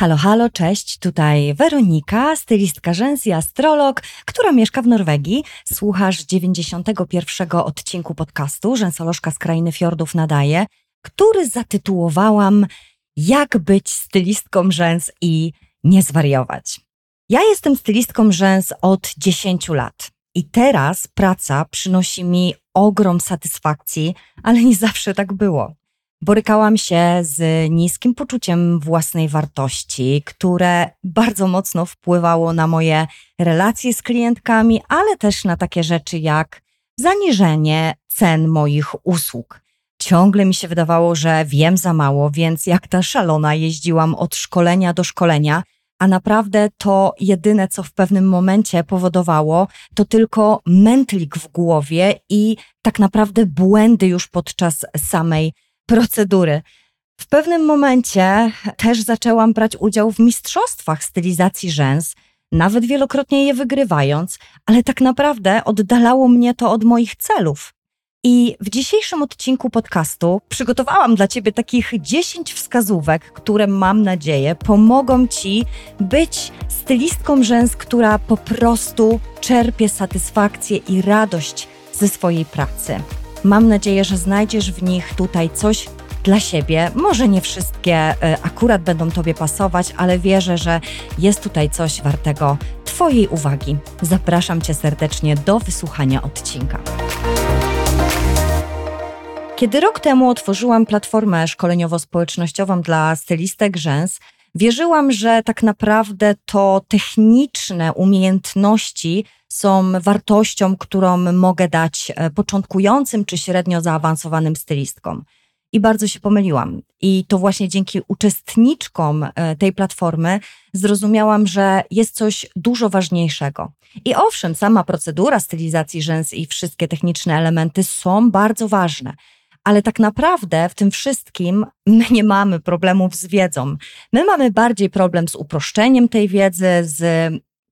Halo, halo, cześć, tutaj Weronika, stylistka rzęs i astrolog, która mieszka w Norwegii. Słuchasz 91 odcinku podcastu Rzęsolożka z Krainy Fiordów nadaje, który zatytułowałam Jak być stylistką rzęs i nie zwariować. Ja jestem stylistką rzęs od 10 lat i teraz praca przynosi mi ogrom satysfakcji, ale nie zawsze tak było. Borykałam się z niskim poczuciem własnej wartości, które bardzo mocno wpływało na moje relacje z klientkami, ale też na takie rzeczy jak zaniżenie cen moich usług. Ciągle mi się wydawało, że wiem za mało, więc jak ta szalona jeździłam od szkolenia do szkolenia, a naprawdę to jedyne, co w pewnym momencie powodowało, to tylko mętlik w głowie i tak naprawdę błędy już podczas samej procedury. W pewnym momencie też zaczęłam brać udział w mistrzostwach stylizacji rzęs, nawet wielokrotnie je wygrywając, ale tak naprawdę oddalało mnie to od moich celów. I w dzisiejszym odcinku podcastu przygotowałam dla Ciebie takich 10 wskazówek, które mam nadzieję pomogą Ci być stylistką rzęs, która po prostu czerpie satysfakcję i radość ze swojej pracy. Mam nadzieję, że znajdziesz w nich tutaj coś dla siebie. Może nie wszystkie e, akurat będą Tobie pasować, ale wierzę, że jest tutaj coś wartego Twojej uwagi. Zapraszam Cię serdecznie do wysłuchania odcinka. Kiedy rok temu otworzyłam platformę szkoleniowo-społecznościową dla stylistek rzęs, wierzyłam, że tak naprawdę to techniczne umiejętności są wartością, którą mogę dać e, początkującym czy średnio zaawansowanym stylistkom. I bardzo się pomyliłam. I to właśnie dzięki uczestniczkom e, tej platformy zrozumiałam, że jest coś dużo ważniejszego. I owszem, sama procedura stylizacji rzęs i wszystkie techniczne elementy są bardzo ważne ale tak naprawdę w tym wszystkim my nie mamy problemów z wiedzą. My mamy bardziej problem z uproszczeniem tej wiedzy, z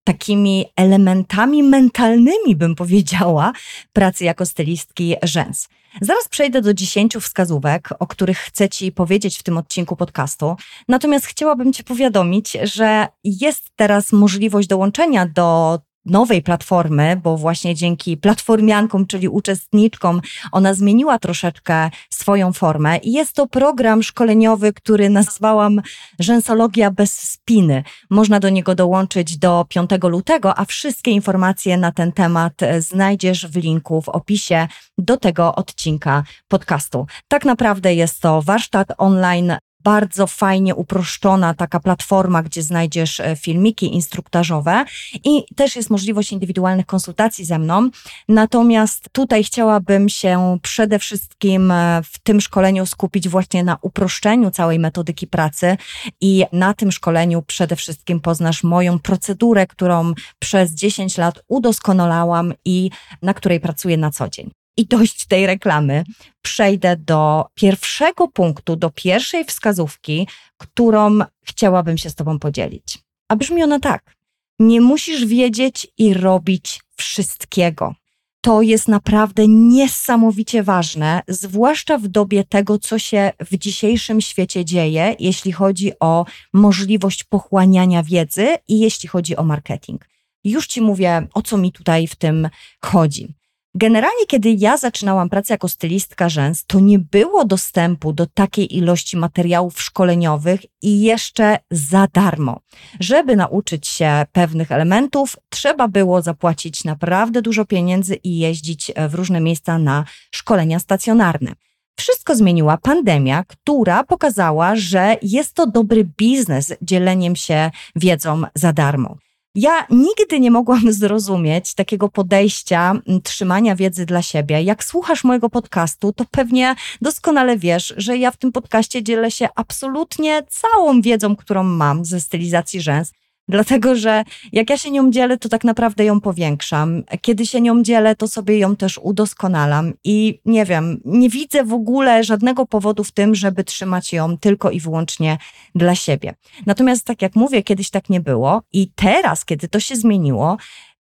takimi elementami mentalnymi, bym powiedziała, pracy jako stylistki rzęs. Zaraz przejdę do dziesięciu wskazówek, o których chcę Ci powiedzieć w tym odcinku podcastu. Natomiast chciałabym Cię powiadomić, że jest teraz możliwość dołączenia do nowej platformy, bo właśnie dzięki platformiankom, czyli uczestniczkom, ona zmieniła troszeczkę swoją formę i jest to program szkoleniowy, który nazwałam Rzęsologia bez spiny. Można do niego dołączyć do 5 lutego, a wszystkie informacje na ten temat znajdziesz w linku w opisie do tego odcinka podcastu. Tak naprawdę jest to warsztat online bardzo fajnie uproszczona taka platforma, gdzie znajdziesz e, filmiki instruktażowe i też jest możliwość indywidualnych konsultacji ze mną. Natomiast tutaj chciałabym się przede wszystkim e, w tym szkoleniu skupić właśnie na uproszczeniu całej metodyki pracy i na tym szkoleniu przede wszystkim poznasz moją procedurę, którą przez 10 lat udoskonalałam i na której pracuję na co dzień. I dość tej reklamy. Przejdę do pierwszego punktu, do pierwszej wskazówki, którą chciałabym się z Tobą podzielić. A brzmi ona tak. Nie musisz wiedzieć i robić wszystkiego. To jest naprawdę niesamowicie ważne, zwłaszcza w dobie tego, co się w dzisiejszym świecie dzieje, jeśli chodzi o możliwość pochłaniania wiedzy i jeśli chodzi o marketing. Już Ci mówię, o co mi tutaj w tym chodzi. Generalnie, kiedy ja zaczynałam pracę jako stylistka rzęs, to nie było dostępu do takiej ilości materiałów szkoleniowych i jeszcze za darmo. Żeby nauczyć się pewnych elementów, trzeba było zapłacić naprawdę dużo pieniędzy i jeździć w różne miejsca na szkolenia stacjonarne. Wszystko zmieniła pandemia, która pokazała, że jest to dobry biznes dzieleniem się wiedzą za darmo. Ja nigdy nie mogłam zrozumieć takiego podejścia trzymania wiedzy dla siebie. Jak słuchasz mojego podcastu, to pewnie doskonale wiesz, że ja w tym podcaście dzielę się absolutnie całą wiedzą, którą mam ze stylizacji rzęs. Dlatego, że jak ja się nią dzielę, to tak naprawdę ją powiększam. Kiedy się nią dzielę, to sobie ją też udoskonalam i nie wiem, nie widzę w ogóle żadnego powodu w tym, żeby trzymać ją tylko i wyłącznie dla siebie. Natomiast tak jak mówię, kiedyś tak nie było i teraz, kiedy to się zmieniło,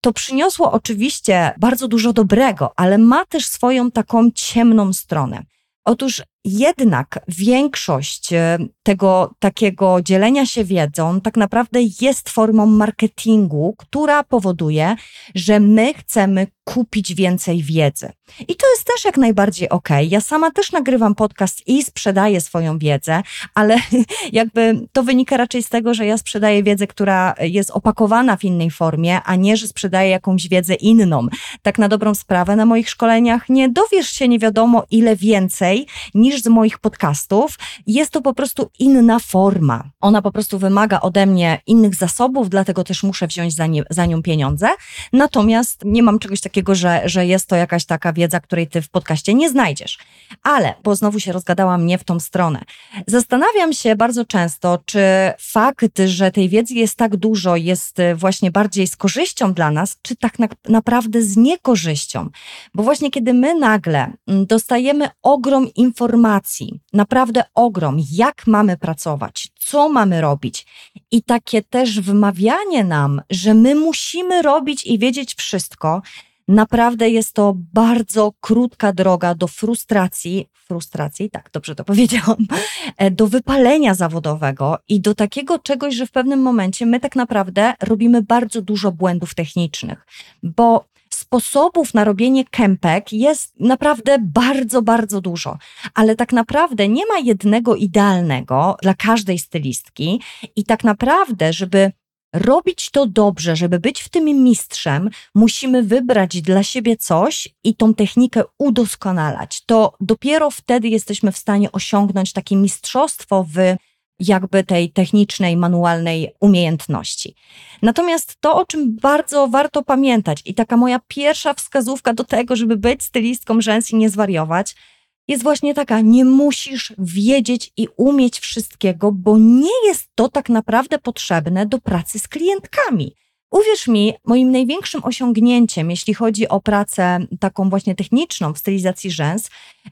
to przyniosło oczywiście bardzo dużo dobrego, ale ma też swoją taką ciemną stronę. Otóż jednak większość e, tego takiego dzielenia się wiedzą tak naprawdę jest formą marketingu, która powoduje, że my chcemy kupić więcej wiedzy. I to jest też jak najbardziej ok. Ja sama też nagrywam podcast i sprzedaję swoją wiedzę, ale jakby to wynika raczej z tego, że ja sprzedaję wiedzę, która jest opakowana w innej formie, a nie, że sprzedaję jakąś wiedzę inną. Tak na dobrą sprawę na moich szkoleniach nie dowiesz się nie wiadomo ile więcej niż z moich podcastów. Jest to po prostu inna forma. Ona po prostu wymaga ode mnie innych zasobów, dlatego też muszę wziąć za, nie, za nią pieniądze. Natomiast nie mam czegoś takiego że, że jest to jakaś taka wiedza, której ty w podcaście nie znajdziesz. Ale, bo znowu się rozgadała mnie w tą stronę, zastanawiam się bardzo często, czy fakt, że tej wiedzy jest tak dużo, jest właśnie bardziej z korzyścią dla nas, czy tak na, naprawdę z niekorzyścią. Bo właśnie kiedy my nagle mm, dostajemy ogrom informacji, naprawdę ogrom, jak mamy pracować, co mamy robić. I takie też wmawianie nam, że my musimy robić i wiedzieć wszystko, Naprawdę jest to bardzo krótka droga do frustracji, frustracji, tak, dobrze to powiedziałam, e, do wypalenia zawodowego i do takiego czegoś, że w pewnym momencie my tak naprawdę robimy bardzo dużo błędów technicznych, bo sposobów na robienie kępek jest naprawdę bardzo, bardzo dużo, ale tak naprawdę nie ma jednego idealnego dla każdej stylistki i tak naprawdę, żeby robić to dobrze, żeby być w tym mistrzem, musimy wybrać dla siebie coś i tą technikę udoskonalać. To dopiero wtedy jesteśmy w stanie osiągnąć takie mistrzostwo w jakby tej technicznej, manualnej umiejętności. Natomiast to, o czym bardzo warto pamiętać i taka moja pierwsza wskazówka do tego, żeby być stylistką rzęs i nie zwariować, jest właśnie taka: nie musisz wiedzieć i umieć wszystkiego, bo nie jest to tak naprawdę potrzebne do pracy z klientkami. Uwierz mi, moim największym osiągnięciem, jeśli chodzi o pracę taką właśnie techniczną w stylizacji rzęs,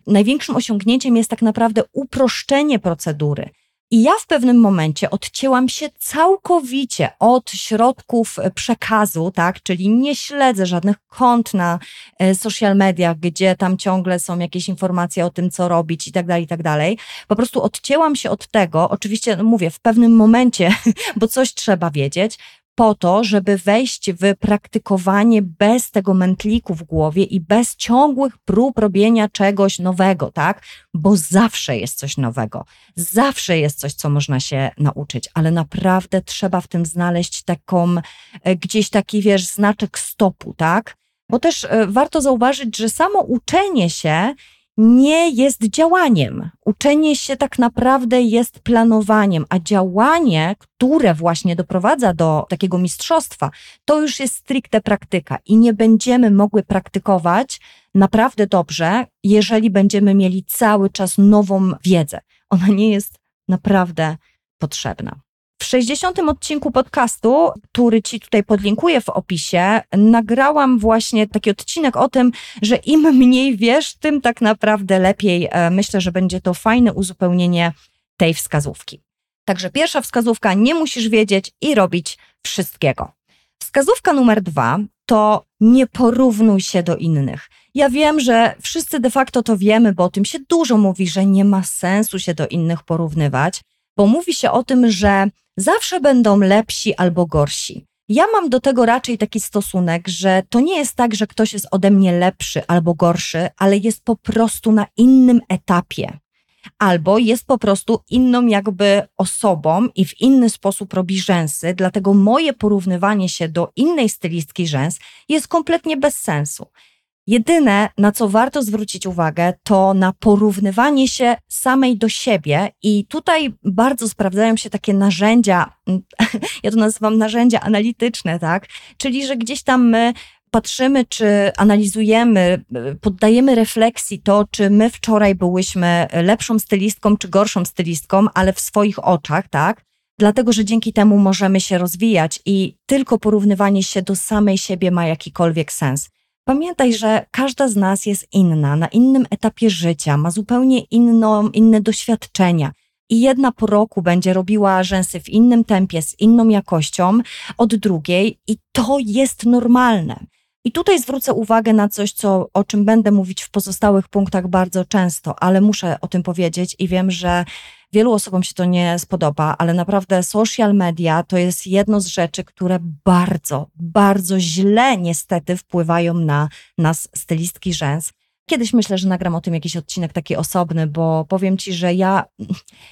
największym osiągnięciem jest tak naprawdę uproszczenie procedury. I ja w pewnym momencie odcięłam się całkowicie od środków przekazu, tak? Czyli nie śledzę żadnych kont na e, social mediach, gdzie tam ciągle są jakieś informacje o tym, co robić i tak dalej, i tak dalej. Po prostu odcięłam się od tego. Oczywiście, no mówię, w pewnym momencie, bo coś trzeba wiedzieć, po to, żeby wejść w praktykowanie bez tego mętliku w głowie i bez ciągłych prób robienia czegoś nowego, tak? Bo zawsze jest coś nowego, zawsze jest coś, co można się nauczyć, ale naprawdę trzeba w tym znaleźć taką, e, gdzieś taki, wiesz, znaczek stopu, tak? Bo też e, warto zauważyć, że samo uczenie się nie jest działaniem. Uczenie się tak naprawdę jest planowaniem, a działanie, które właśnie doprowadza do takiego mistrzostwa, to już jest stricte praktyka i nie będziemy mogły praktykować naprawdę dobrze, jeżeli będziemy mieli cały czas nową wiedzę. Ona nie jest naprawdę potrzebna. W 60. odcinku podcastu, który Ci tutaj podlinkuję w opisie, nagrałam właśnie taki odcinek o tym, że im mniej wiesz, tym tak naprawdę lepiej. E, myślę, że będzie to fajne uzupełnienie tej wskazówki. Także pierwsza wskazówka, nie musisz wiedzieć i robić wszystkiego. Wskazówka numer dwa to nie porównuj się do innych. Ja wiem, że wszyscy de facto to wiemy, bo o tym się dużo mówi, że nie ma sensu się do innych porównywać, bo mówi się o tym, że zawsze będą lepsi albo gorsi. Ja mam do tego raczej taki stosunek, że to nie jest tak, że ktoś jest ode mnie lepszy albo gorszy, ale jest po prostu na innym etapie. Albo jest po prostu inną jakby osobą i w inny sposób robi rzęsy, dlatego moje porównywanie się do innej stylistki rzęs jest kompletnie bez sensu. Jedyne, na co warto zwrócić uwagę, to na porównywanie się samej do siebie, i tutaj bardzo sprawdzają się takie narzędzia, ja to nazywam narzędzia analityczne, tak? Czyli, że gdzieś tam my patrzymy, czy analizujemy, poddajemy refleksji to, czy my wczoraj byłyśmy lepszą stylistką, czy gorszą stylistką, ale w swoich oczach, tak? Dlatego, że dzięki temu możemy się rozwijać i tylko porównywanie się do samej siebie ma jakikolwiek sens. Pamiętaj, że każda z nas jest inna, na innym etapie życia, ma zupełnie inną, inne doświadczenia. I jedna po roku będzie robiła rzęsy w innym tempie, z inną jakością od drugiej, i to jest normalne. I tutaj zwrócę uwagę na coś, co, o czym będę mówić w pozostałych punktach bardzo często, ale muszę o tym powiedzieć i wiem, że wielu osobom się to nie spodoba, ale naprawdę social media to jest jedno z rzeczy, które bardzo, bardzo źle niestety wpływają na nas, stylistki rzęs. Kiedyś myślę, że nagram o tym jakiś odcinek taki osobny, bo powiem ci, że ja,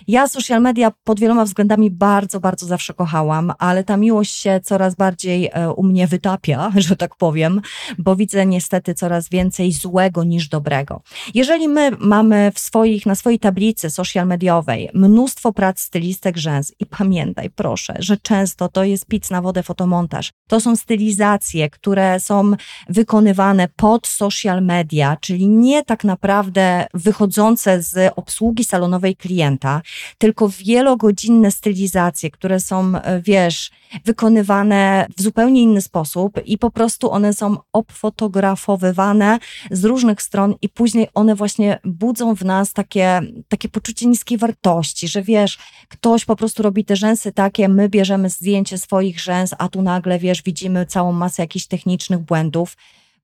ja social media pod wieloma względami bardzo, bardzo zawsze kochałam, ale ta miłość się coraz bardziej e, u mnie wytapia, że tak powiem, bo widzę niestety coraz więcej złego niż dobrego. Jeżeli my mamy w swoich, na swojej tablicy social mediowej mnóstwo prac stylistek rzęs i pamiętaj proszę, że często to jest pic na wodę fotomontaż. To są stylizacje, które są wykonywane pod social media, czyli nie tak naprawdę wychodzące z obsługi salonowej klienta, tylko wielogodzinne stylizacje, które są, e, wiesz, wykonywane w zupełnie inny sposób i po prostu one są obfotografowywane z różnych stron i później one właśnie budzą w nas takie, takie poczucie niskiej wartości, że wiesz, ktoś po prostu robi te rzęsy takie, my bierzemy zdjęcie swoich rzęs, a tu nagle, wiesz, widzimy całą masę jakichś technicznych błędów.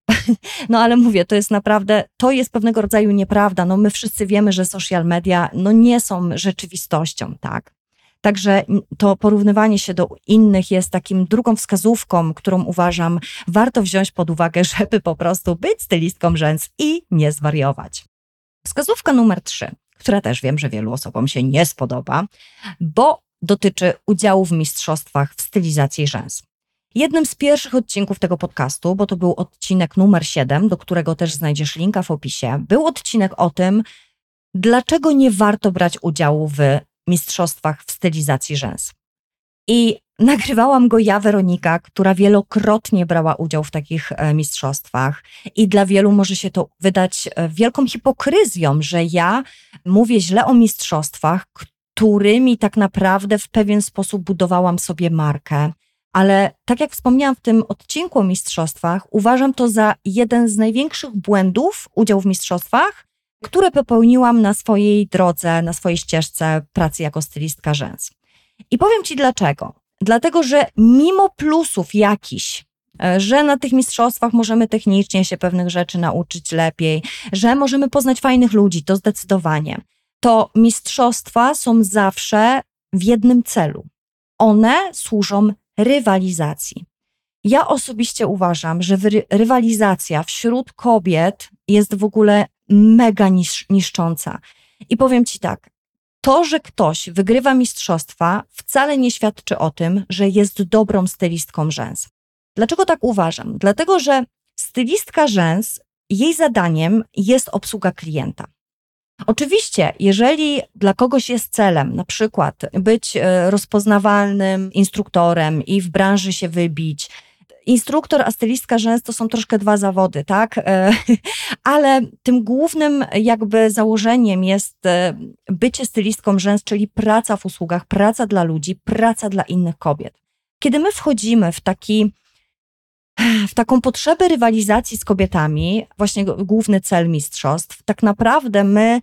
No ale mówię, to jest naprawdę, to jest pewnego rodzaju nieprawda. No my wszyscy wiemy, że social media no nie są rzeczywistością, tak? Także to porównywanie się do innych jest takim drugą wskazówką, którą uważam warto wziąć pod uwagę, żeby po prostu być stylistką rzęs i nie zwariować. Wskazówka numer trzy, która też wiem, że wielu osobom się nie spodoba, bo dotyczy udziału w mistrzostwach w stylizacji rzęs. Jednym z pierwszych odcinków tego podcastu, bo to był odcinek numer 7, do którego też znajdziesz linka w opisie, był odcinek o tym, dlaczego nie warto brać udziału w mistrzostwach w stylizacji rzęs. I nagrywałam go ja, Weronika, która wielokrotnie brała udział w takich e, mistrzostwach. I dla wielu może się to wydać e, wielką hipokryzją, że ja mówię źle o mistrzostwach, którymi tak naprawdę w pewien sposób budowałam sobie markę ale tak jak wspomniałam w tym odcinku o mistrzostwach, uważam to za jeden z największych błędów udział w mistrzostwach, które popełniłam na swojej drodze, na swojej ścieżce pracy jako stylistka rzęs. I powiem Ci dlaczego. Dlatego, że mimo plusów jakichś, e, że na tych mistrzostwach możemy technicznie się pewnych rzeczy nauczyć lepiej, że możemy poznać fajnych ludzi, to zdecydowanie. To mistrzostwa są zawsze w jednym celu. One służą rywalizacji. Ja osobiście uważam, że rywalizacja wśród kobiet jest w ogóle mega nisz niszcząca. I powiem Ci tak, to, że ktoś wygrywa mistrzostwa, wcale nie świadczy o tym, że jest dobrą stylistką rzęs. Dlaczego tak uważam? Dlatego, że stylistka rzęs, jej zadaniem jest obsługa klienta. Oczywiście, jeżeli dla kogoś jest celem, na przykład być e, rozpoznawalnym instruktorem i w branży się wybić, instruktor, a stylistka rzęs to są troszkę dwa zawody, tak? E, ale tym głównym jakby założeniem jest e, bycie stylistką rzęs, czyli praca w usługach, praca dla ludzi, praca dla innych kobiet. Kiedy my wchodzimy w taki w taką potrzebę rywalizacji z kobietami, właśnie główny cel mistrzostw, tak naprawdę my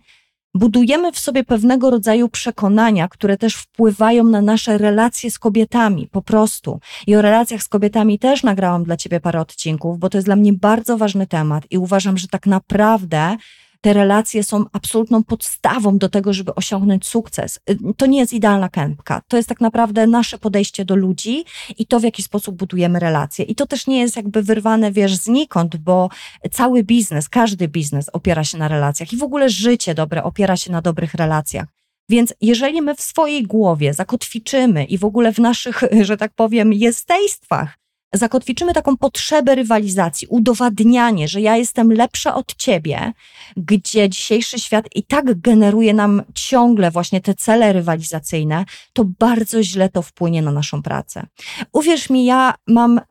budujemy w sobie pewnego rodzaju przekonania, które też wpływają na nasze relacje z kobietami, po prostu. I o relacjach z kobietami też nagrałam dla Ciebie parę odcinków, bo to jest dla mnie bardzo ważny temat i uważam, że tak naprawdę te relacje są absolutną podstawą do tego, żeby osiągnąć sukces. To nie jest idealna kępka. To jest tak naprawdę nasze podejście do ludzi i to, w jaki sposób budujemy relacje. I to też nie jest jakby wyrwane, wiesz, znikąd, bo cały biznes, każdy biznes opiera się na relacjach i w ogóle życie dobre opiera się na dobrych relacjach. Więc jeżeli my w swojej głowie zakotwiczymy i w ogóle w naszych, że tak powiem, jestestwach zakotwiczymy taką potrzebę rywalizacji, udowadnianie, że ja jestem lepsza od ciebie, gdzie dzisiejszy świat i tak generuje nam ciągle właśnie te cele rywalizacyjne, to bardzo źle to wpłynie na naszą pracę. Uwierz mi, ja mam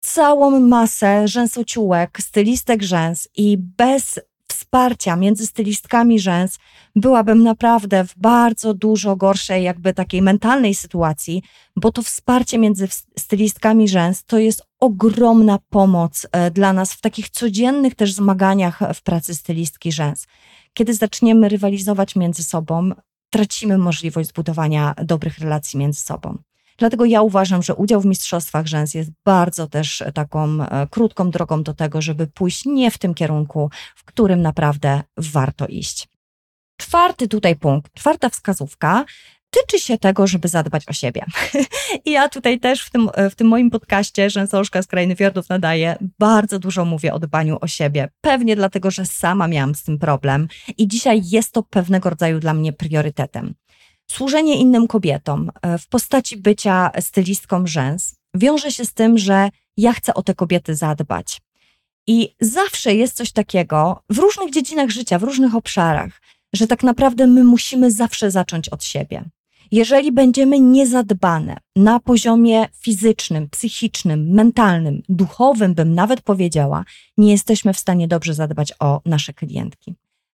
całą masę rzęsociółek, stylistek rzęs i bez wsparcia między stylistkami rzęs, byłabym naprawdę w bardzo dużo gorszej, jakby takiej mentalnej sytuacji, bo to wsparcie między stylistkami rzęs to jest ogromna pomoc e, dla nas w takich codziennych też zmaganiach w pracy stylistki rzęs. Kiedy zaczniemy rywalizować między sobą, tracimy możliwość zbudowania dobrych relacji między sobą. Dlatego ja uważam, że udział w Mistrzostwach Rzęs jest bardzo też taką e, krótką drogą do tego, żeby pójść nie w tym kierunku, w którym naprawdę warto iść. Czwarty tutaj punkt, czwarta wskazówka tyczy się tego, żeby zadbać o siebie. I ja tutaj też w tym, w tym moim podcaście Rzęsoszka z Krainy Fiordów nadaję, bardzo dużo mówię o dbaniu o siebie. Pewnie dlatego, że sama miałam z tym problem i dzisiaj jest to pewnego rodzaju dla mnie priorytetem. Służenie innym kobietom e, w postaci bycia stylistką rzęs wiąże się z tym, że ja chcę o te kobiety zadbać. I zawsze jest coś takiego w różnych dziedzinach życia, w różnych obszarach, że tak naprawdę my musimy zawsze zacząć od siebie. Jeżeli będziemy niezadbane na poziomie fizycznym, psychicznym, mentalnym, duchowym, bym nawet powiedziała, nie jesteśmy w stanie dobrze zadbać o nasze klientki.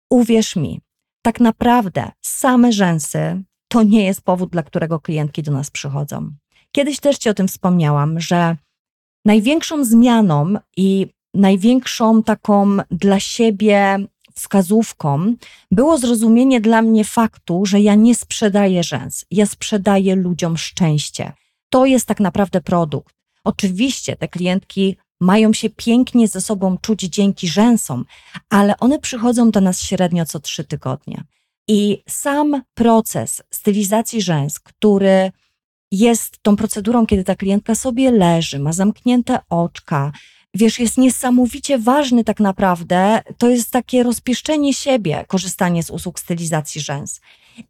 Uwierz mi, tak naprawdę same rzęsy to nie jest powód, dla którego klientki do nas przychodzą. Kiedyś też Ci o tym wspomniałam, że największą zmianą i największą taką dla siebie wskazówką było zrozumienie dla mnie faktu, że ja nie sprzedaję rzęs, ja sprzedaję ludziom szczęście. To jest tak naprawdę produkt. Oczywiście te klientki mają się pięknie ze sobą czuć dzięki rzęsom, ale one przychodzą do nas średnio co trzy tygodnie. I sam proces stylizacji rzęs, który jest tą procedurą, kiedy ta klientka sobie leży, ma zamknięte oczka, wiesz, jest niesamowicie ważny tak naprawdę. To jest takie rozpieszczenie siebie, korzystanie z usług stylizacji rzęs.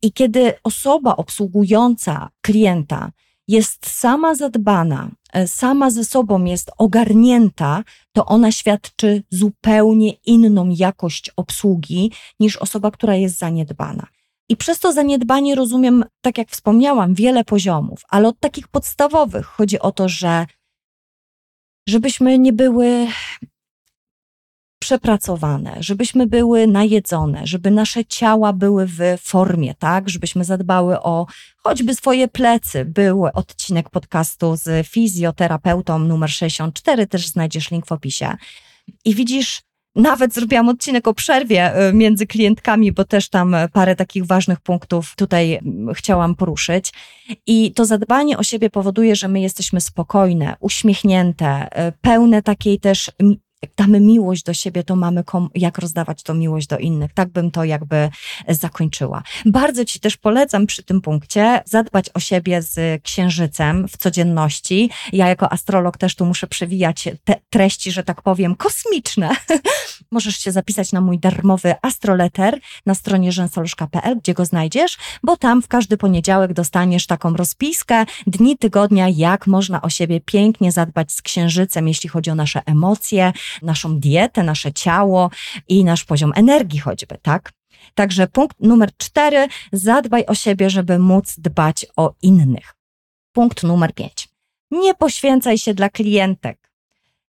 I kiedy osoba obsługująca klienta jest sama zadbana, e, sama ze sobą jest ogarnięta, to ona świadczy zupełnie inną jakość obsługi niż osoba, która jest zaniedbana. I przez to zaniedbanie rozumiem, tak jak wspomniałam, wiele poziomów, ale od takich podstawowych chodzi o to, że żebyśmy nie były przepracowane, żebyśmy były najedzone, żeby nasze ciała były w formie, tak? Żebyśmy zadbały o choćby swoje plecy. Był odcinek podcastu z fizjoterapeutą numer 64, też znajdziesz link w opisie. I widzisz, nawet zrobiłam odcinek o przerwie y, między klientkami, bo też tam parę takich ważnych punktów tutaj chciałam poruszyć. I to zadbanie o siebie powoduje, że my jesteśmy spokojne, uśmiechnięte, y, pełne takiej też damy miłość do siebie, to mamy jak rozdawać tą miłość do innych. Tak bym to jakby zakończyła. Bardzo Ci też polecam przy tym punkcie zadbać o siebie z księżycem w codzienności. Ja jako astrolog też tu muszę przewijać te treści, że tak powiem, kosmiczne. Możesz się zapisać na mój darmowy astroleter na stronie rzęsoluszka.pl, gdzie go znajdziesz, bo tam w każdy poniedziałek dostaniesz taką rozpiskę dni tygodnia, jak można o siebie pięknie zadbać z księżycem, jeśli chodzi o nasze emocje, naszą dietę, nasze ciało i nasz poziom energii choćby, tak? Także punkt numer cztery, zadbaj o siebie, żeby móc dbać o innych. Punkt numer pięć. Nie poświęcaj się dla klientek.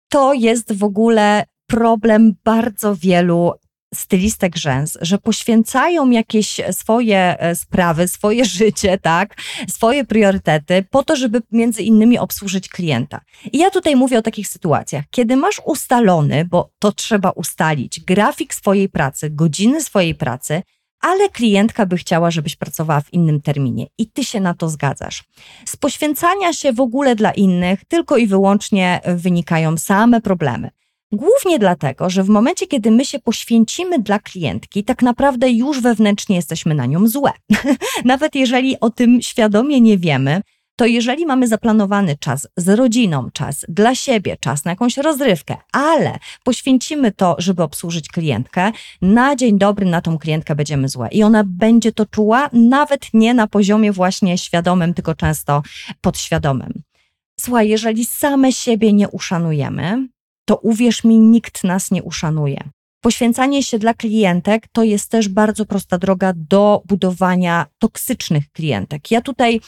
To jest w ogóle problem bardzo wielu stylistek rzęs, że poświęcają jakieś swoje e, sprawy, swoje życie, tak, swoje priorytety po to, żeby między innymi obsłużyć klienta. I ja tutaj mówię o takich sytuacjach, kiedy masz ustalony, bo to trzeba ustalić, grafik swojej pracy, godziny swojej pracy, ale klientka by chciała, żebyś pracowała w innym terminie i ty się na to zgadzasz. Z poświęcania się w ogóle dla innych tylko i wyłącznie wynikają same problemy. Głównie dlatego, że w momencie, kiedy my się poświęcimy dla klientki, tak naprawdę już wewnętrznie jesteśmy na nią złe. Nawet jeżeli o tym świadomie nie wiemy, to jeżeli mamy zaplanowany czas z rodziną, czas dla siebie, czas na jakąś rozrywkę, ale poświęcimy to, żeby obsłużyć klientkę, na dzień dobry na tą klientkę będziemy złe i ona będzie to czuła nawet nie na poziomie właśnie świadomym, tylko często podświadomym. Słuchaj, jeżeli same siebie nie uszanujemy, to uwierz mi, nikt nas nie uszanuje. Poświęcanie się dla klientek to jest też bardzo prosta droga do budowania toksycznych klientek. Ja tutaj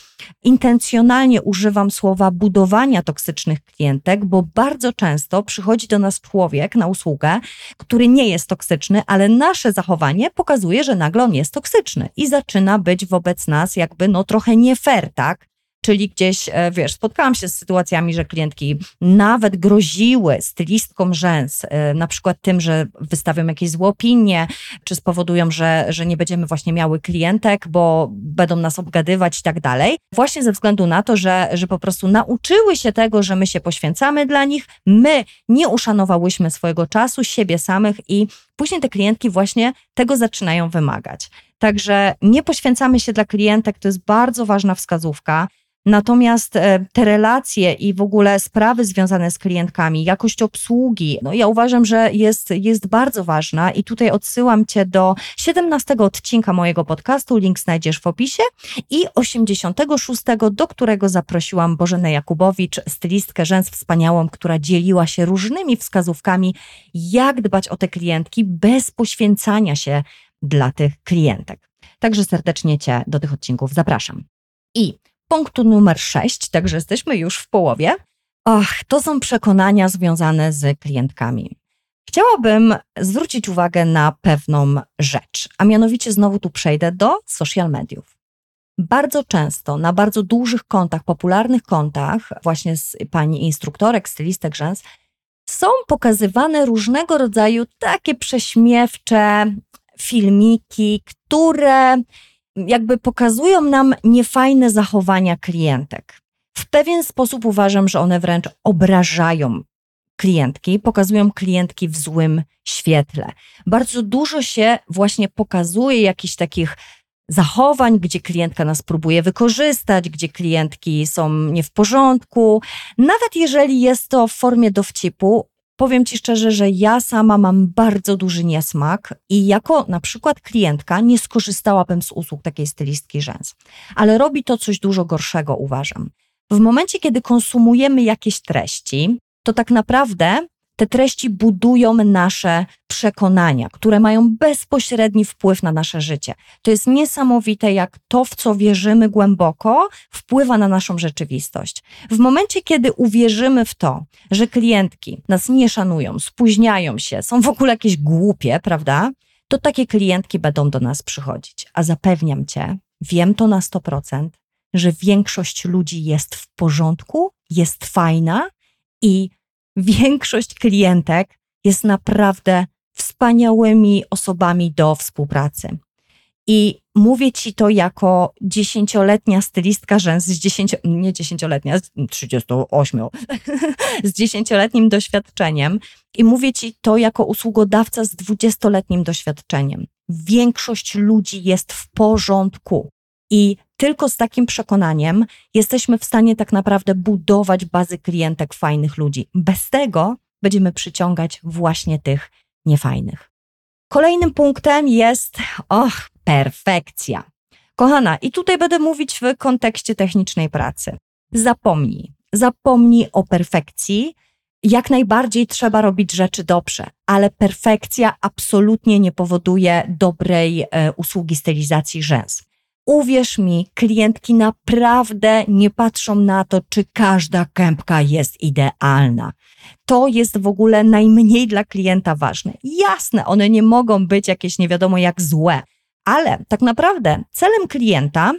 intencjonalnie używam słowa budowania toksycznych klientek, bo bardzo często przychodzi do nas człowiek na usługę, który nie jest toksyczny, ale nasze zachowanie pokazuje, że nagle on jest toksyczny i zaczyna być wobec nas jakby no trochę nie fair, tak? Czyli gdzieś, e, wiesz, spotkałam się z sytuacjami, że klientki nawet groziły stylistkom rzęs, e, na przykład tym, że wystawią jakieś złe opinie, czy spowodują, że, że nie będziemy właśnie miały klientek, bo będą nas obgadywać i tak dalej. Właśnie ze względu na to, że, że po prostu nauczyły się tego, że my się poświęcamy dla nich, my nie uszanowałyśmy swojego czasu, siebie samych i później te klientki właśnie tego zaczynają wymagać. Także nie poświęcamy się dla klientek, to jest bardzo ważna wskazówka. Natomiast e, te relacje i w ogóle sprawy związane z klientkami, jakość obsługi, no ja uważam, że jest, jest bardzo ważna i tutaj odsyłam Cię do 17 odcinka mojego podcastu, link znajdziesz w opisie i 86, do którego zaprosiłam Bożenę Jakubowicz, stylistkę rzęs wspaniałą, która dzieliła się różnymi wskazówkami, jak dbać o te klientki bez poświęcania się dla tych klientek. Także serdecznie Cię do tych odcinków zapraszam. I punktu numer 6, także jesteśmy już w połowie. Ach, to są przekonania związane z klientkami. Chciałabym zwrócić uwagę na pewną rzecz, a mianowicie znowu tu przejdę do social mediów. Bardzo często na bardzo dużych kontach, popularnych kontach, właśnie z pani instruktorek, stylistek rzęs, są pokazywane różnego rodzaju takie prześmiewcze filmiki, które jakby pokazują nam niefajne zachowania klientek. W pewien sposób uważam, że one wręcz obrażają klientki, pokazują klientki w złym świetle. Bardzo dużo się właśnie pokazuje jakichś takich zachowań, gdzie klientka nas próbuje wykorzystać, gdzie klientki są nie w porządku. Nawet jeżeli jest to w formie dowcipu, Powiem Ci szczerze, że ja sama mam bardzo duży niesmak i jako na przykład klientka nie skorzystałabym z usług takiej stylistki rzęs. Ale robi to coś dużo gorszego, uważam. W momencie, kiedy konsumujemy jakieś treści, to tak naprawdę te treści budują nasze przekonania, które mają bezpośredni wpływ na nasze życie. To jest niesamowite, jak to, w co wierzymy głęboko, wpływa na naszą rzeczywistość. W momencie, kiedy uwierzymy w to, że klientki nas nie szanują, spóźniają się, są w ogóle jakieś głupie, prawda? To takie klientki będą do nas przychodzić. A zapewniam cię, wiem to na 100%, że większość ludzi jest w porządku, jest fajna i większość klientek jest naprawdę wspaniałymi osobami do współpracy. I mówię ci to jako dziesięcioletnia stylistka rzęs, z dziesięcio, nie dziesięcioletnia, z 38, z dziesięcioletnim doświadczeniem. I mówię ci to jako usługodawca z dwudziestoletnim doświadczeniem. Większość ludzi jest w porządku. I tylko z takim przekonaniem jesteśmy w stanie tak naprawdę budować bazy klientek fajnych ludzi. Bez tego będziemy przyciągać właśnie tych niefajnych. Kolejnym punktem jest, och, perfekcja. Kochana, i tutaj będę mówić w kontekście technicznej pracy. Zapomnij, zapomnij o perfekcji. Jak najbardziej trzeba robić rzeczy dobrze, ale perfekcja absolutnie nie powoduje dobrej e, usługi stylizacji rzęs. Uwierz mi, klientki naprawdę nie patrzą na to, czy każda kępka jest idealna. To jest w ogóle najmniej dla klienta ważne. Jasne, one nie mogą być jakieś nie wiadomo jak złe, ale tak naprawdę celem klienta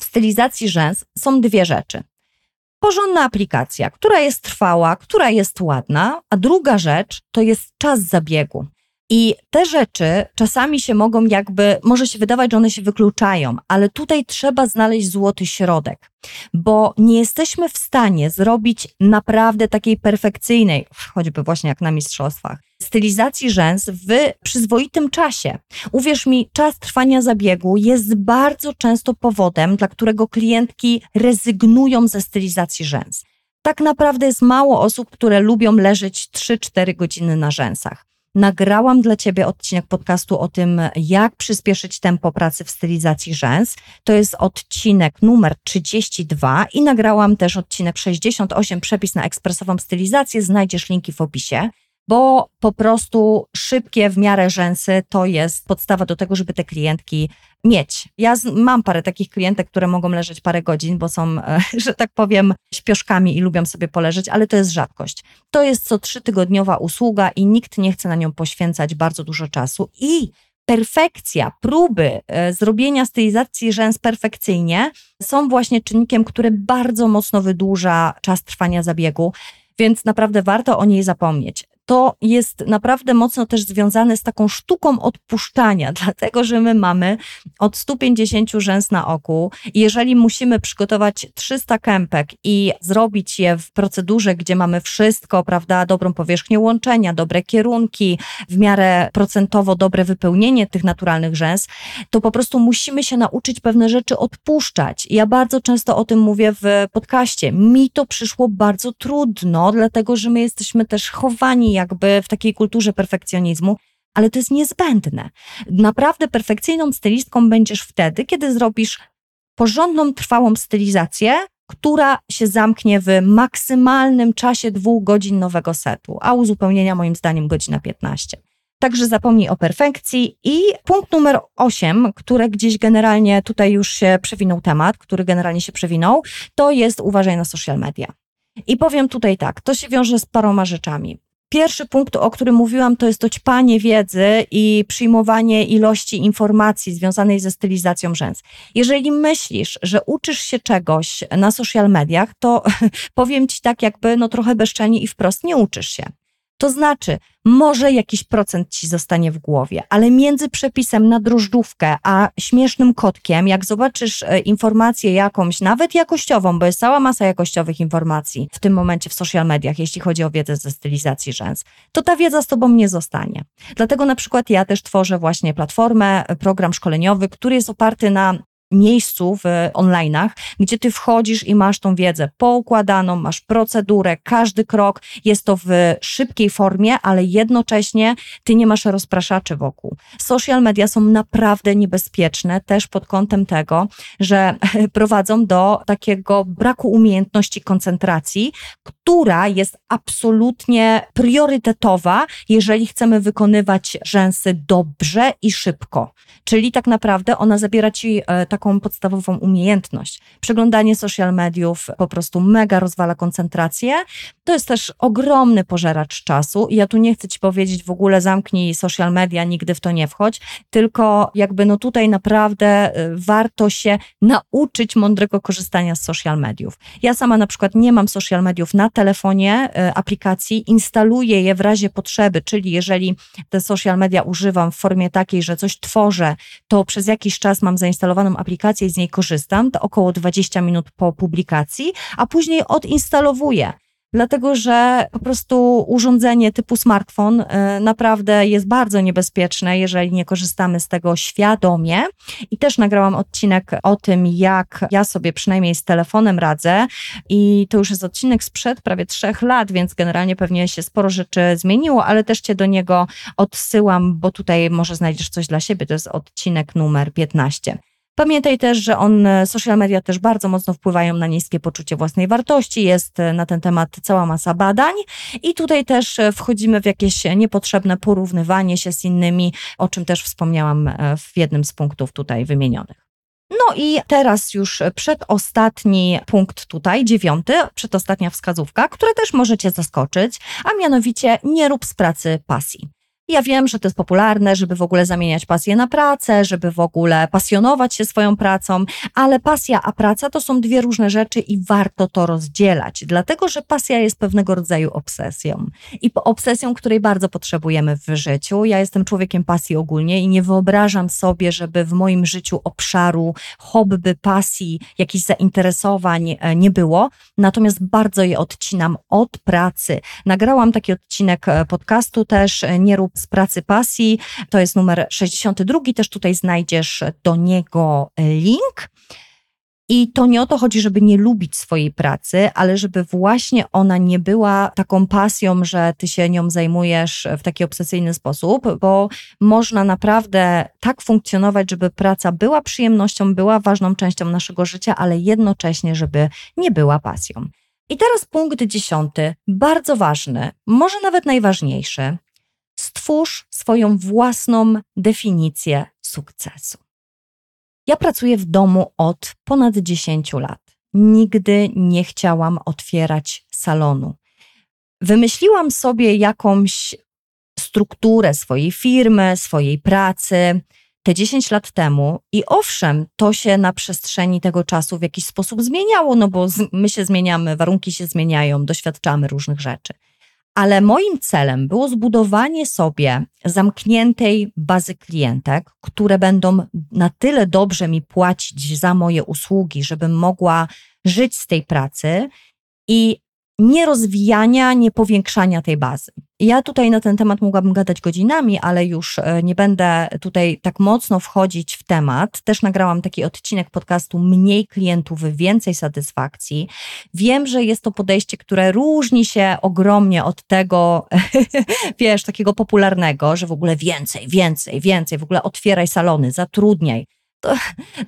w stylizacji rzęs są dwie rzeczy. Porządna aplikacja, która jest trwała, która jest ładna, a druga rzecz to jest czas zabiegu. I te rzeczy czasami się mogą jakby, może się wydawać, że one się wykluczają, ale tutaj trzeba znaleźć złoty środek, bo nie jesteśmy w stanie zrobić naprawdę takiej perfekcyjnej, choćby właśnie jak na mistrzostwach, stylizacji rzęs w przyzwoitym czasie. Uwierz mi, czas trwania zabiegu jest bardzo często powodem, dla którego klientki rezygnują ze stylizacji rzęs. Tak naprawdę jest mało osób, które lubią leżeć 3-4 godziny na rzęsach. Nagrałam dla Ciebie odcinek podcastu o tym, jak przyspieszyć tempo pracy w stylizacji rzęs. To jest odcinek numer 32 i nagrałam też odcinek 68, przepis na ekspresową stylizację. Znajdziesz linki w opisie bo po prostu szybkie w miarę rzęsy to jest podstawa do tego, żeby te klientki mieć. Ja z, mam parę takich klientek, które mogą leżeć parę godzin, bo są, e, że tak powiem, śpioszkami i lubią sobie poleżeć, ale to jest rzadkość. To jest co trzytygodniowa usługa i nikt nie chce na nią poświęcać bardzo dużo czasu i perfekcja, próby e, zrobienia stylizacji rzęs perfekcyjnie są właśnie czynnikiem, który bardzo mocno wydłuża czas trwania zabiegu, więc naprawdę warto o niej zapomnieć to jest naprawdę mocno też związane z taką sztuką odpuszczania, dlatego że my mamy od 150 rzęs na oku. Jeżeli musimy przygotować 300 kępek i zrobić je w procedurze, gdzie mamy wszystko, prawda, dobrą powierzchnię łączenia, dobre kierunki, w miarę procentowo dobre wypełnienie tych naturalnych rzęs, to po prostu musimy się nauczyć pewne rzeczy odpuszczać. Ja bardzo często o tym mówię w podcaście. Mi to przyszło bardzo trudno, dlatego że my jesteśmy też chowani jakby w takiej kulturze perfekcjonizmu, ale to jest niezbędne. Naprawdę perfekcyjną stylistką będziesz wtedy, kiedy zrobisz porządną, trwałą stylizację, która się zamknie w maksymalnym czasie dwóch godzin nowego setu, a uzupełnienia moim zdaniem godzina 15. Także zapomnij o perfekcji. I punkt numer 8, który gdzieś generalnie tutaj już się przewinął temat, który generalnie się przewinął, to jest uważaj na social media. I powiem tutaj tak, to się wiąże z paroma rzeczami. Pierwszy punkt, o którym mówiłam, to jest to ćpanie wiedzy i przyjmowanie ilości informacji związanej ze stylizacją rzęs. Jeżeli myślisz, że uczysz się czegoś na social mediach, to powiem ci tak jakby no trochę bezczelnie i wprost nie uczysz się. To znaczy, może jakiś procent ci zostanie w głowie, ale między przepisem na drożdżówkę a śmiesznym kotkiem, jak zobaczysz e, informację jakąś, nawet jakościową, bo jest cała masa jakościowych informacji w tym momencie w social mediach, jeśli chodzi o wiedzę ze stylizacji rzęs, to ta wiedza z tobą nie zostanie. Dlatego na przykład ja też tworzę właśnie platformę, program szkoleniowy, który jest oparty na miejscu w online'ach, gdzie ty wchodzisz i masz tą wiedzę poukładaną, masz procedurę, każdy krok jest to w szybkiej formie, ale jednocześnie ty nie masz rozpraszaczy wokół. Social media są naprawdę niebezpieczne też pod kątem tego, że prowadzą do takiego braku umiejętności koncentracji, która jest absolutnie priorytetowa, jeżeli chcemy wykonywać rzęsy dobrze i szybko. Czyli tak naprawdę ona zabiera ci tak taką podstawową umiejętność. Przeglądanie social mediów po prostu mega rozwala koncentrację. To jest też ogromny pożeracz czasu i ja tu nie chcę ci powiedzieć w ogóle zamknij social media, nigdy w to nie wchodź, tylko jakby no tutaj naprawdę y, warto się nauczyć mądrego korzystania z social mediów. Ja sama na przykład nie mam social mediów na telefonie, y, aplikacji, instaluję je w razie potrzeby, czyli jeżeli te social media używam w formie takiej, że coś tworzę, to przez jakiś czas mam zainstalowaną aplikację, aplikację i z niej korzystam, to około 20 minut po publikacji, a później odinstalowuję dlatego że po prostu urządzenie typu smartfon y, naprawdę jest bardzo niebezpieczne, jeżeli nie korzystamy z tego świadomie. I też nagrałam odcinek o tym, jak ja sobie przynajmniej z telefonem radzę. I to już jest odcinek sprzed prawie trzech lat, więc generalnie pewnie się sporo rzeczy zmieniło, ale też cię do niego odsyłam, bo tutaj może znajdziesz coś dla siebie. To jest odcinek numer 15. Pamiętaj też, że on, e, social media też bardzo mocno wpływają na niskie poczucie własnej wartości. Jest e, na ten temat cała masa badań i tutaj też e, wchodzimy w jakieś niepotrzebne porównywanie się z innymi, o czym też wspomniałam w jednym z punktów tutaj wymienionych. No i teraz już przedostatni punkt tutaj, dziewiąty, przedostatnia wskazówka, która też możecie zaskoczyć, a mianowicie nie rób z pracy pasji. Ja wiem, że to jest popularne, żeby w ogóle zamieniać pasję na pracę, żeby w ogóle pasjonować się swoją pracą, ale pasja a praca to są dwie różne rzeczy i warto to rozdzielać, dlatego że pasja jest pewnego rodzaju obsesją i obsesją, której bardzo potrzebujemy w życiu. Ja jestem człowiekiem pasji ogólnie i nie wyobrażam sobie, żeby w moim życiu obszaru hobby, pasji, jakichś zainteresowań e, nie było, natomiast bardzo je odcinam od pracy. Nagrałam taki odcinek e, podcastu też, e, nie rób z pracy pasji. To jest numer 62. Też tutaj znajdziesz do niego link. I to nie o to chodzi, żeby nie lubić swojej pracy, ale żeby właśnie ona nie była taką pasją, że ty się nią zajmujesz w taki obsesyjny sposób, bo można naprawdę tak funkcjonować, żeby praca była przyjemnością, była ważną częścią naszego życia, ale jednocześnie, żeby nie była pasją. I teraz punkt dziesiąty, bardzo ważny, może nawet najważniejszy. Stwórz swoją własną definicję sukcesu. Ja pracuję w domu od ponad 10 lat. Nigdy nie chciałam otwierać salonu. Wymyśliłam sobie jakąś strukturę swojej firmy, swojej pracy. Te 10 lat temu, i owszem, to się na przestrzeni tego czasu w jakiś sposób zmieniało, no bo my się zmieniamy, warunki się zmieniają, doświadczamy różnych rzeczy ale moim celem było zbudowanie sobie zamkniętej bazy klientek, które będą na tyle dobrze mi płacić za moje usługi, żebym mogła żyć z tej pracy i nie rozwijania, nie powiększania tej bazy. Ja tutaj na ten temat mogłabym gadać godzinami, ale już e, nie będę tutaj tak mocno wchodzić w temat. Też nagrałam taki odcinek podcastu Mniej klientów, więcej satysfakcji. Wiem, że jest to podejście, które różni się ogromnie od tego, wiesz, takiego popularnego, że w ogóle więcej, więcej, więcej, w ogóle otwieraj salony, zatrudniaj to,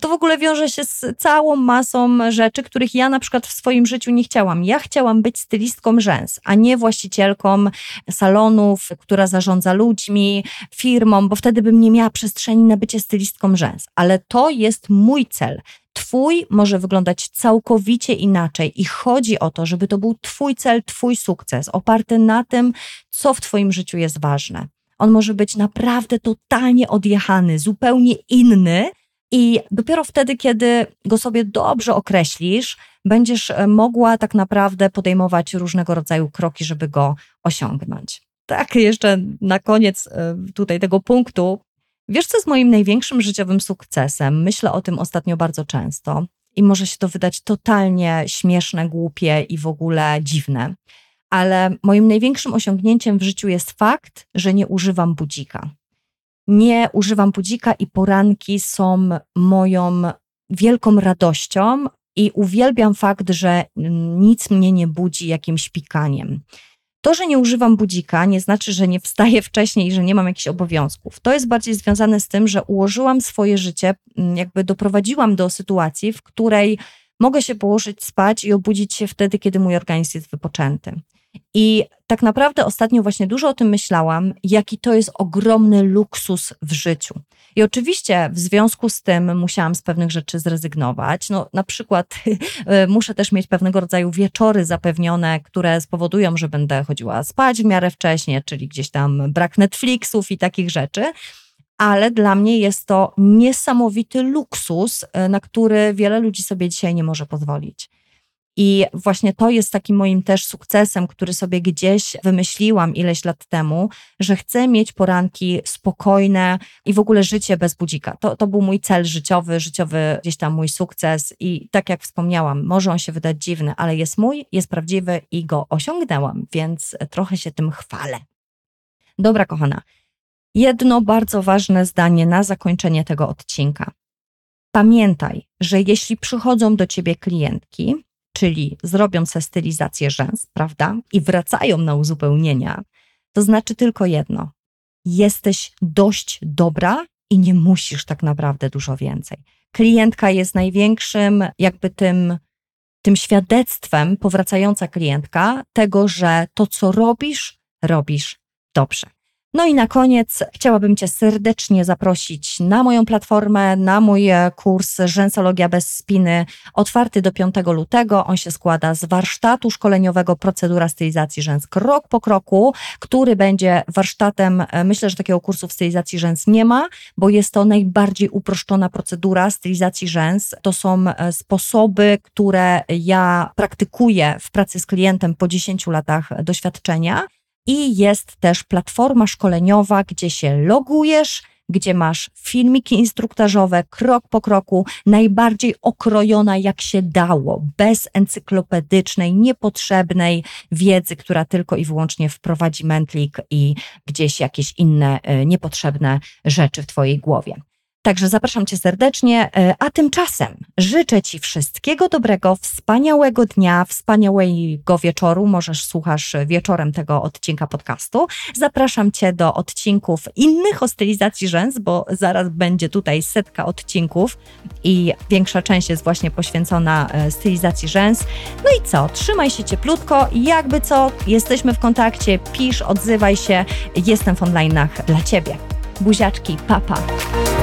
to w ogóle wiąże się z całą masą rzeczy, których ja na przykład w swoim życiu nie chciałam. Ja chciałam być stylistką rzęs, a nie właścicielką salonów, która zarządza ludźmi, firmą, bo wtedy bym nie miała przestrzeni na bycie stylistką rzęs. Ale to jest mój cel. Twój może wyglądać całkowicie inaczej i chodzi o to, żeby to był Twój cel, Twój sukces, oparty na tym, co w Twoim życiu jest ważne. On może być naprawdę totalnie odjechany, zupełnie inny, i dopiero wtedy, kiedy go sobie dobrze określisz, będziesz e, mogła tak naprawdę podejmować różnego rodzaju kroki, żeby go osiągnąć. Tak, jeszcze na koniec e, tutaj tego punktu. Wiesz, co jest moim największym życiowym sukcesem? Myślę o tym ostatnio bardzo często i może się to wydać totalnie śmieszne, głupie i w ogóle dziwne. Ale moim największym osiągnięciem w życiu jest fakt, że nie używam budzika nie używam budzika i poranki są moją wielką radością i uwielbiam fakt, że nic mnie nie budzi jakimś pikaniem. To, że nie używam budzika, nie znaczy, że nie wstaję wcześniej i że nie mam jakichś obowiązków. To jest bardziej związane z tym, że ułożyłam swoje życie, mm, jakby doprowadziłam do sytuacji, w której mogę się położyć spać i obudzić się wtedy, kiedy mój organizm jest wypoczęty. I tak naprawdę ostatnio właśnie dużo o tym myślałam, jaki to jest ogromny luksus w życiu. I oczywiście w związku z tym musiałam z pewnych rzeczy zrezygnować. No, na przykład muszę też mieć pewnego rodzaju wieczory zapewnione, które spowodują, że będę chodziła spać w miarę wcześnie, czyli gdzieś tam brak Netflixów i takich rzeczy ale dla mnie jest to niesamowity luksus, na który wiele ludzi sobie dzisiaj nie może pozwolić. I właśnie to jest takim moim też sukcesem, który sobie gdzieś wymyśliłam ileś lat temu, że chcę mieć poranki spokojne i w ogóle życie bez budzika. To, to był mój cel życiowy, życiowy gdzieś tam mój sukces i tak jak wspomniałam, może on się wydać dziwny, ale jest mój, jest prawdziwy i go osiągnęłam, więc trochę się tym chwalę. Dobra, kochana. Jedno bardzo ważne zdanie na zakończenie tego odcinka. Pamiętaj, że jeśli przychodzą do ciebie klientki, czyli zrobią se stylizację rzęs, prawda, i wracają na uzupełnienia, to znaczy tylko jedno. Jesteś dość dobra i nie musisz tak naprawdę dużo więcej. Klientka jest największym, jakby tym, tym świadectwem, powracająca klientka, tego, że to, co robisz, robisz dobrze. No i na koniec chciałabym Cię serdecznie zaprosić na moją platformę, na mój e, kurs Rzęsologia bez spiny, otwarty do 5 lutego. On się składa z warsztatu szkoleniowego Procedura stylizacji rzęs krok po kroku, który będzie warsztatem, e, myślę, że takiego kursu w stylizacji rzęs nie ma, bo jest to najbardziej uproszczona procedura stylizacji rzęs. To są e, sposoby, które ja praktykuję w pracy z klientem po 10 latach doświadczenia i jest też platforma szkoleniowa, gdzie się logujesz, gdzie masz filmiki instruktażowe, krok po kroku, najbardziej okrojona jak się dało, bez encyklopedycznej, niepotrzebnej wiedzy, która tylko i wyłącznie wprowadzi mętlik i gdzieś jakieś inne e, niepotrzebne rzeczy w Twojej głowie. Także zapraszam Cię serdecznie, e, a tymczasem życzę Ci wszystkiego dobrego, wspaniałego dnia, wspaniałego wieczoru. Możesz słuchasz wieczorem tego odcinka podcastu. Zapraszam Cię do odcinków innych o stylizacji rzęs, bo zaraz będzie tutaj setka odcinków i większa część jest właśnie poświęcona e, stylizacji rzęs. No i co? Trzymaj się cieplutko, jakby co, jesteśmy w kontakcie, pisz, odzywaj się, jestem w online'ach dla Ciebie. Buziaczki, papa. Pa.